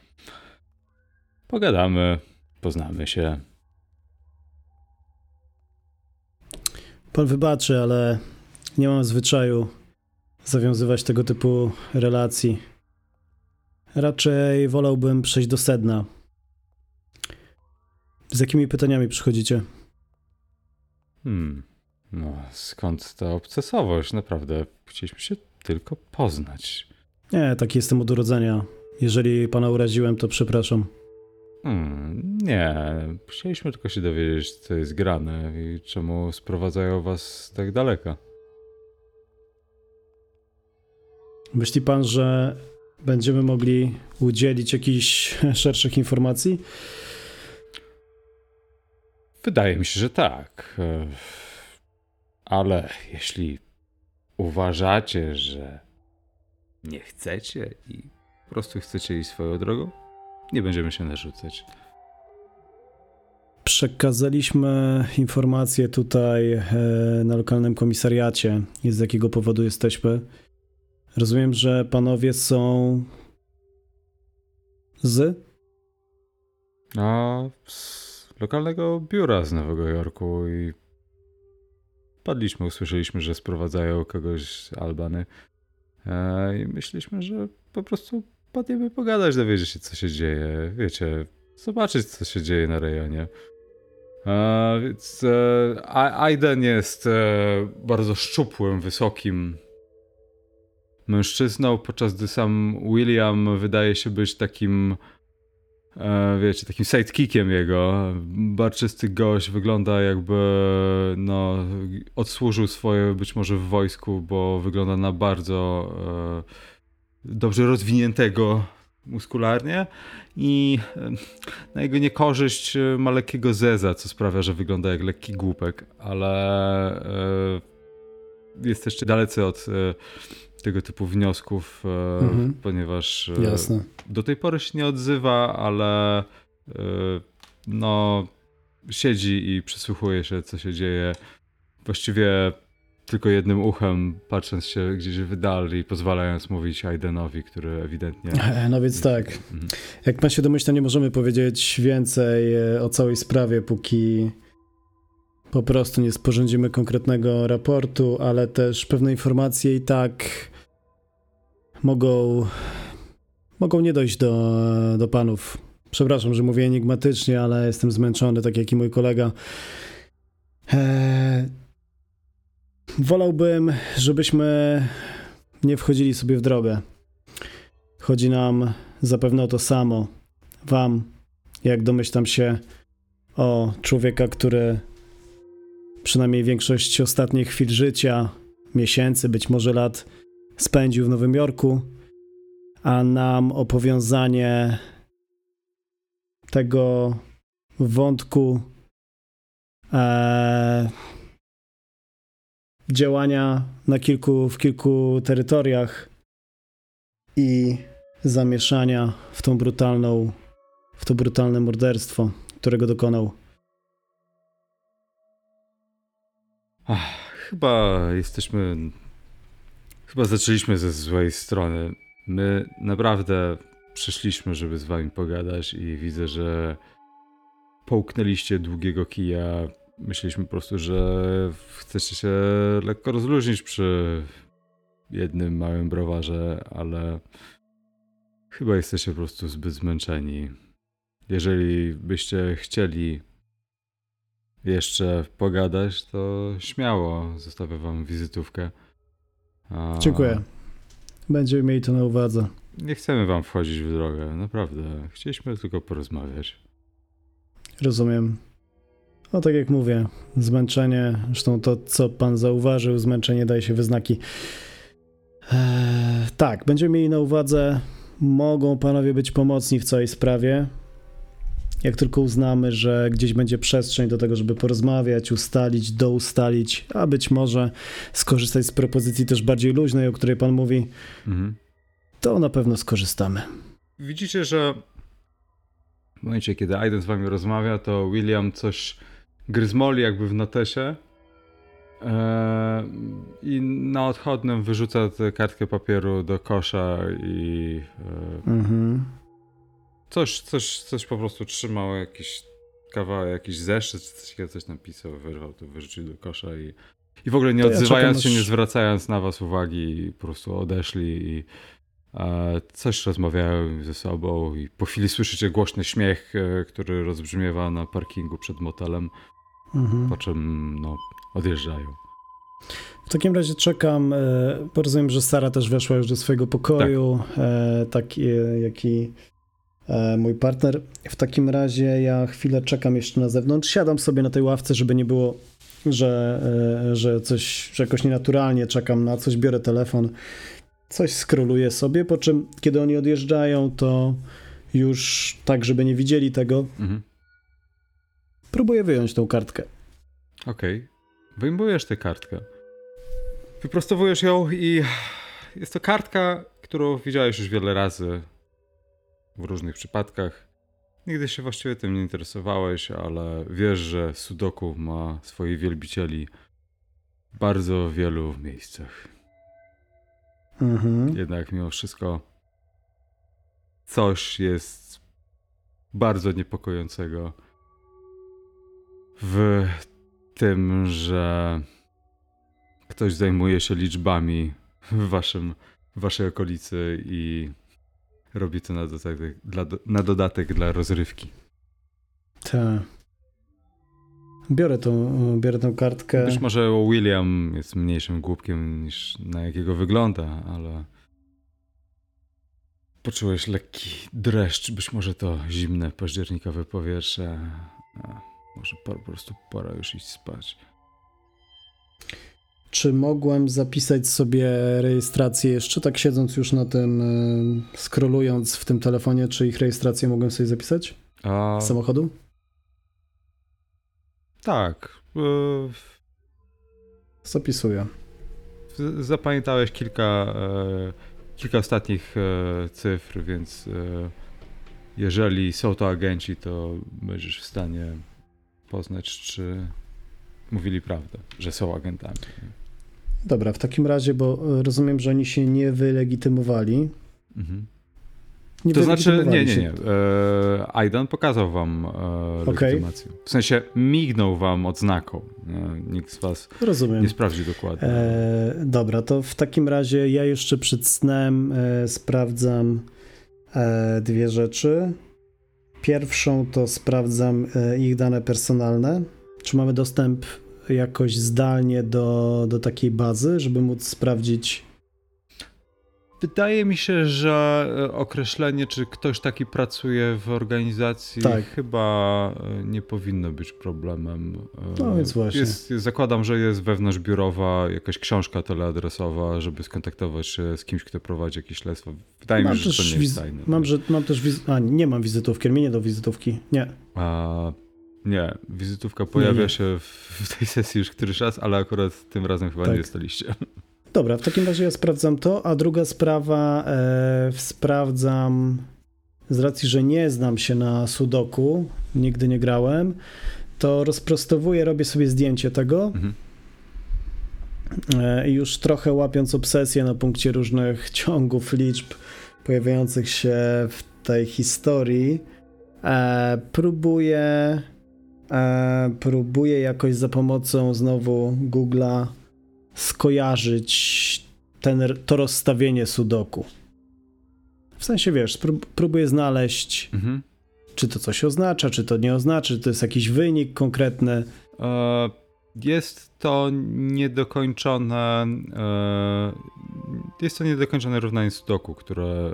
pogadamy, poznamy się. Pan wybaczy, ale nie mam zwyczaju zawiązywać tego typu relacji. Raczej wolałbym przejść do sedna. Z jakimi pytaniami przychodzicie? Hmm. No, skąd ta obcesowość? Naprawdę, chcieliśmy się tylko poznać. Nie, tak jestem od urodzenia. Jeżeli pana uraziłem, to przepraszam. Hmm, nie, chcieliśmy tylko się dowiedzieć, co jest grane i czemu sprowadzają was tak daleka. Myśli pan, że będziemy mogli udzielić jakichś szerszych informacji? Wydaje mi się, że tak. Ale jeśli uważacie, że nie chcecie i po prostu chcecie iść swoją drogą, nie będziemy się narzucać. Przekazaliśmy informacje tutaj e, na lokalnym komisariacie, z jakiego powodu jesteśmy. Rozumiem, że panowie są z? A z lokalnego biura z Nowego Jorku i padliśmy, usłyszeliśmy, że sprowadzają kogoś z Albany e, i myśleliśmy, że po prostu padniemy pogadać, dowiedzieć się, co się dzieje. Wiecie, zobaczyć, co się dzieje na rejonie. E, więc e, Aiden jest bardzo szczupłym, wysokim mężczyzną, podczas gdy sam William wydaje się być takim e, wiecie, takim sidekickiem jego. Barczysty gość wygląda jakby no, odsłużył swoje być może w wojsku, bo wygląda na bardzo e, dobrze rozwiniętego muskularnie i na jego niekorzyść ma lekkiego zeza, co sprawia, że wygląda jak lekki głupek, ale jest jeszcze dalece od tego typu wniosków, mhm. ponieważ Jasne. do tej pory się nie odzywa, ale no siedzi i przysłuchuje się, co się dzieje. Właściwie tylko jednym uchem, patrząc się gdzieś wydali i pozwalając mówić Aidenowi, który ewidentnie... No więc tak, mhm. jak pan się domyśla, nie możemy powiedzieć więcej e, o całej sprawie, póki po prostu nie sporządzimy konkretnego raportu, ale też pewne informacje i tak mogą, mogą nie dojść do, do panów. Przepraszam, że mówię enigmatycznie, ale jestem zmęczony, tak jak i mój kolega. Eee, wolałbym, żebyśmy nie wchodzili sobie w drogę. Chodzi nam zapewne o to samo. Wam, jak domyślam się, o człowieka, który przynajmniej większość ostatnich chwil życia, miesięcy, być może lat spędził w Nowym Jorku, a nam o powiązanie tego wątku e, działania na kilku, w kilku terytoriach i zamieszania w tą brutalną, w to brutalne morderstwo, którego dokonał. Ach, chyba jesteśmy. Chyba zaczęliśmy ze złej strony. My naprawdę przyszliśmy, żeby z wami pogadać i widzę, że połknęliście długiego kija. Myśleliśmy po prostu, że chcecie się lekko rozluźnić przy jednym małym browarze, ale chyba jesteście po prostu zbyt zmęczeni. Jeżeli byście chcieli jeszcze pogadać, to śmiało zostawię wam wizytówkę. A... Dziękuję. Będziemy mieli to na uwadze. Nie chcemy wam wchodzić w drogę, naprawdę. Chcieliśmy tylko porozmawiać. Rozumiem. No tak jak mówię, zmęczenie, zresztą to, co pan zauważył, zmęczenie daje się wyznaki. Eee, tak, będziemy mieli na uwadze, mogą panowie być pomocni w całej sprawie. Jak tylko uznamy, że gdzieś będzie przestrzeń do tego, żeby porozmawiać, ustalić, doustalić, a być może skorzystać z propozycji też bardziej luźnej, o której pan mówi, mhm to na pewno skorzystamy. Widzicie, że w momencie, kiedy Aiden z wami rozmawia, to William coś gryzmoli jakby w notesie eee, i na odchodnym wyrzuca tę kartkę papieru do kosza i eee, mhm. coś, coś, coś po prostu trzymał, jakiś kawałek, jakiś zeszyt, coś, coś napisał, wyrwał to, wyrzucił do kosza i, i w ogóle nie odzywając ja się, nie zwracając na was uwagi, po prostu odeszli i Coś rozmawiają ze sobą i po chwili słyszycie głośny śmiech, e, który rozbrzmiewa na parkingu przed motelem, mhm. po czym no, odjeżdżają. W takim razie czekam. E, rozumiem, że Sara też weszła już do swojego pokoju, tak, e, tak jak i mój partner. W takim razie ja chwilę czekam jeszcze na zewnątrz. Siadam sobie na tej ławce, żeby nie było, że, że coś, że jakoś nienaturalnie czekam na coś, biorę telefon coś skroluję sobie, po czym kiedy oni odjeżdżają, to już tak, żeby nie widzieli tego, mhm. Próbuję wyjąć tą kartkę. Okej. Okay. Wyjmujesz tę kartkę. Wyprostowujesz ją i jest to kartka, którą widziałeś już wiele razy w różnych przypadkach. Nigdy się właściwie tym nie interesowałeś, ale wiesz, że Sudoku ma swoich wielbicieli w bardzo wielu miejscach. Mhm. Jednak mimo wszystko coś jest bardzo niepokojącego w tym, że ktoś zajmuje się liczbami w, waszym, w waszej okolicy i robi to na dodatek dla, na dodatek dla rozrywki. Tak. Biorę tą, biorę tą kartkę. Być może William jest mniejszym głupkiem niż na jakiego wygląda, ale poczułeś lekki dreszcz, być może to zimne październikowe powietrze. Może po prostu pora już iść spać. czy mogłem zapisać sobie rejestrację jeszcze, tak siedząc już na tym, e, scrollując w tym telefonie, czy ich rejestrację mogłem sobie zapisać? A, Z samochodu? tak. e, Zapisuję. Zapamiętałeś kilka, e, kilka ostatnich cyfr, więc jeżeli są to agenci, to będziesz w stanie poznać, czy mówili prawdę, że są agentami. Dobra, w takim razie, bo rozumiem, że oni się nie wylegitymowali. Mhm. Nie To znaczy, nie, nie, nie. E, Aidan pokazał wam e, legitymację. W sensie mignął wam odznaką. E, nikt z was Rozumiem. nie sprawdzi dokładnie. E, dobra, to w takim razie ja jeszcze przed snem sprawdzam e, dwie rzeczy. Pierwszą to sprawdzam e, ich dane personalne. Czy mamy dostęp jakoś zdalnie do, do takiej bazy, żeby móc sprawdzić. Wydaje mi się, że e, określenie, czy ktoś taki pracuje w organizacji, Tak. chyba e, nie powinno być problemem. E, No więc właśnie. Jest, zakładam, że jest wewnątrzbiurowa jakaś książka teleadresowa, żeby skontaktować się z kimś, kto prowadzi jakieś śledztwo. Wydaje mi się, że to nie jest tajne. Mam, że, mam też. Wiz- a, nie mam wizytówki, mnie nie do wizytówki. Nie. A, nie, wizytówka pojawia nie. się w, tej sesji już któryś raz, ale akurat tym razem chyba Tak. nie jesteście. Dobra, w takim razie ja sprawdzam to, a druga sprawa, e, sprawdzam z racji, że nie znam się na sudoku, nigdy nie grałem, to rozprostowuję, robię sobie zdjęcie tego Mhm. e, i już trochę łapiąc obsesję na punkcie różnych ciągów liczb pojawiających się w tej historii, e, próbuję, e, próbuję jakoś za pomocą znowu Google'a skojarzyć ten, to rozstawienie sudoku. W sensie, wiesz, sprób- próbuję znaleźć, Mhm. czy to coś oznacza, czy to nie oznacza, czy to jest jakiś wynik konkretny. E, Jest to niedokończone. e, Jest to niedokończone równanie sudoku, które e,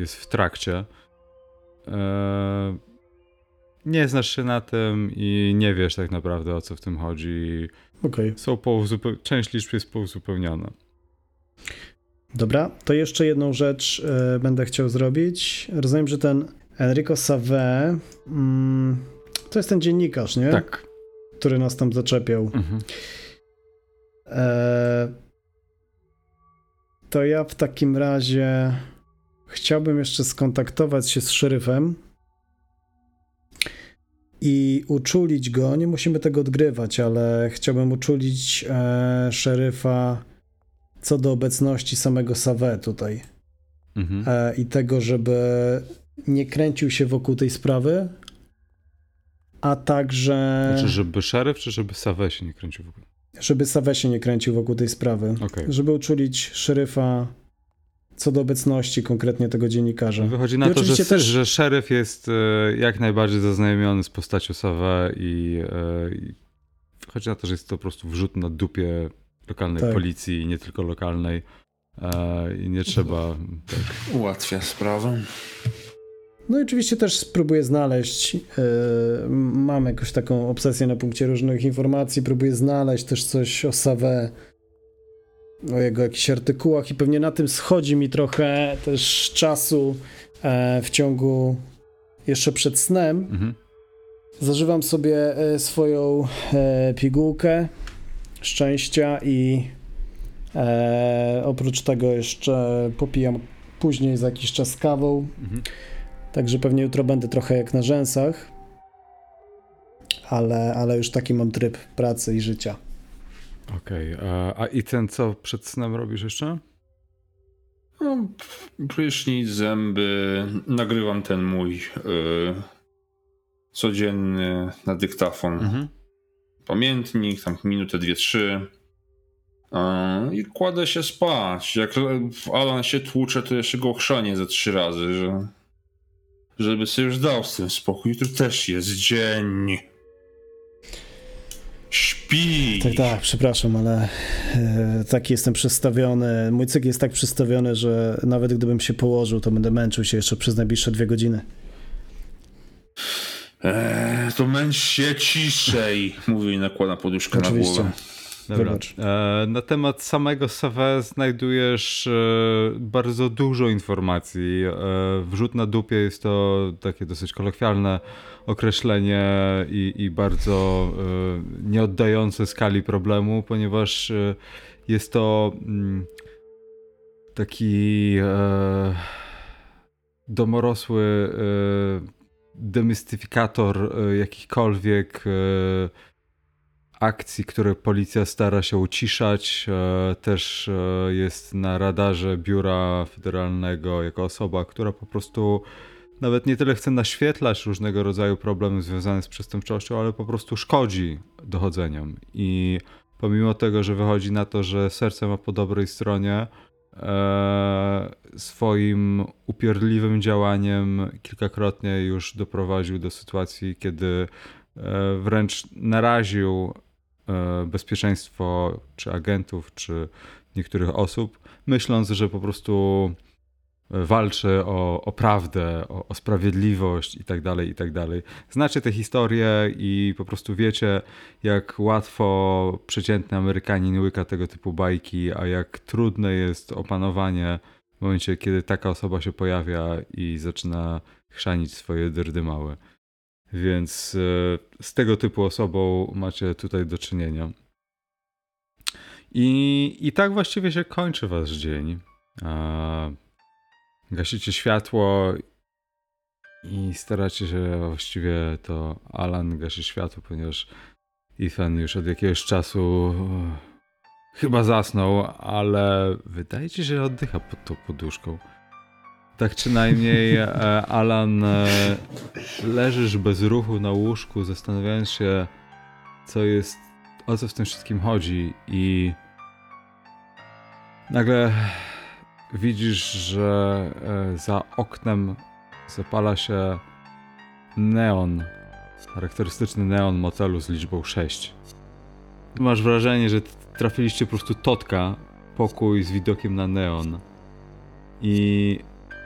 jest w trakcie. Nie znasz się na tym i nie wiesz tak naprawdę o co w tym chodzi. Okej. Są pouzupeł... Część liczb jest pouzupełniona. Dobra, to jeszcze jedną rzecz e, będę chciał zrobić. Rozumiem, że ten Enrico Save mm, to jest ten dziennikarz, nie? Tak. Który nas tam zaczepiał. Mhm. E, to ja w takim razie chciałbym jeszcze skontaktować się z szeryfem i uczulić go. Nie musimy tego odgrywać, ale chciałbym uczulić e, szeryfa co do obecności samego Save tutaj Mhm. e, i tego, żeby nie kręcił się wokół tej sprawy, a także Znaczy, żeby szeryf, czy żeby Sawę się nie kręcił w ogóle? żeby Save się nie kręcił wokół tej sprawy. Okej. żeby uczulić szeryfa co do obecności konkretnie tego dziennikarza. Wychodzi na I to, że, też... że szeryf jest e, jak najbardziej zaznajomiony z postacią Sawę i, e, i wychodzi na to, że jest to po prostu wrzut na dupie lokalnej Tak. policji i nie tylko lokalnej e, i nie trzeba tak. Ułatwia sprawę. No i oczywiście też spróbuję znaleźć, yy, mam jakąś taką obsesję na punkcie różnych informacji, próbuję znaleźć też coś o Save, o jego jakichś artykułach i pewnie na tym schodzi mi trochę też czasu e, w ciągu jeszcze przed snem. Mhm. Zażywam sobie e, swoją e, pigułkę szczęścia i oprócz tego jeszcze popijam później za jakiś czas kawą. Mhm. Także pewnie jutro będę trochę jak na rzęsach. Ale, ale już taki mam tryb pracy i życia. Okej, a, a i ten co przed snem robisz jeszcze? No, prysznic, zęby. Nagrywam ten mój y, codzienny na dyktafon Mhm. pamiętnik, tam minutę, dwie, trzy. I kładę się spać. Jak Alan się tłucze, to jeszcze go chrzanię ze trzy razy, że żeby sobie już dał z tym spokój. Jutro też jest dzień. Śpi. Tak, tak, przepraszam, ale e, taki jestem przestawiony. Mój cykl jest tak przestawiony, że nawet gdybym się położył, to będę męczył się jeszcze przez najbliższe dwie godziny. Eee, to męcz się ciszej, mówi i nakłada poduszkę na Oczywiście. głowę. Dobra. E, na temat samego Save znajdujesz e, bardzo dużo informacji. E, wrzut na dupie jest to takie dosyć kolokwialne określenie i, i bardzo nieoddające skali problemu, ponieważ jest to mm, taki domorosły demystyfikator e, jakichkolwiek akcji, które policja stara się uciszać. E, Też e, jest na radarze biura federalnego jako osoba, która po prostu nawet nie tyle chce naświetlać różnego rodzaju problemy związane z przestępczością, ale po prostu szkodzi dochodzeniom. I pomimo tego, że wychodzi na to, że serce ma po dobrej stronie, e, swoim upierdliwym działaniem kilkakrotnie już doprowadził do sytuacji, kiedy wręcz naraził bezpieczeństwo czy agentów, czy niektórych osób, myśląc, że po prostu walczy o, o prawdę, o, o sprawiedliwość i tak dalej, i tak dalej. Znacie tę historię i po prostu wiecie, jak łatwo przeciętny Amerykanin łyka tego typu bajki, a jak trudne jest opanowanie w momencie, kiedy taka osoba się pojawia i zaczyna chrzanić swoje dyrdy małe. Więc e, z tego typu osobą macie tutaj do czynienia. I, i tak właściwie się kończy wasz dzień. Gasicie światło i staracie się właściwie to Alan gasi światło, ponieważ Ethan już od jakiegoś czasu e, chyba zasnął, ale wydaje ci się, że oddycha pod tą poduszką. Tak czy najmniej, e, Alan, e, leżysz bez ruchu na łóżku, zastanawiając się, co jest, o co w tym wszystkim chodzi i nagle widzisz, że e, za oknem zapala się neon, charakterystyczny neon motelu z liczbą 6. Masz wrażenie, że trafiliście po prostu totka, pokój z widokiem na neon. I,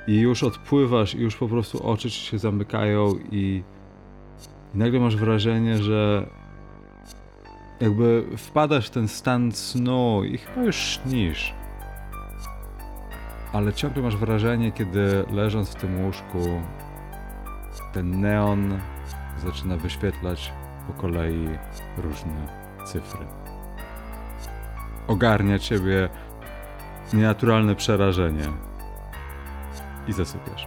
i już odpływasz, i już po prostu oczy ci się zamykają, i, i nagle masz wrażenie, że jakby wpadasz w ten stan snu i chyba już śnisz. Ale ciągle masz wrażenie, kiedy leżąc w tym łóżku, ten neon zaczyna wyświetlać po kolei różne cyfry. Ogarnia ciebie nienaturalne przerażenie i zasypiasz.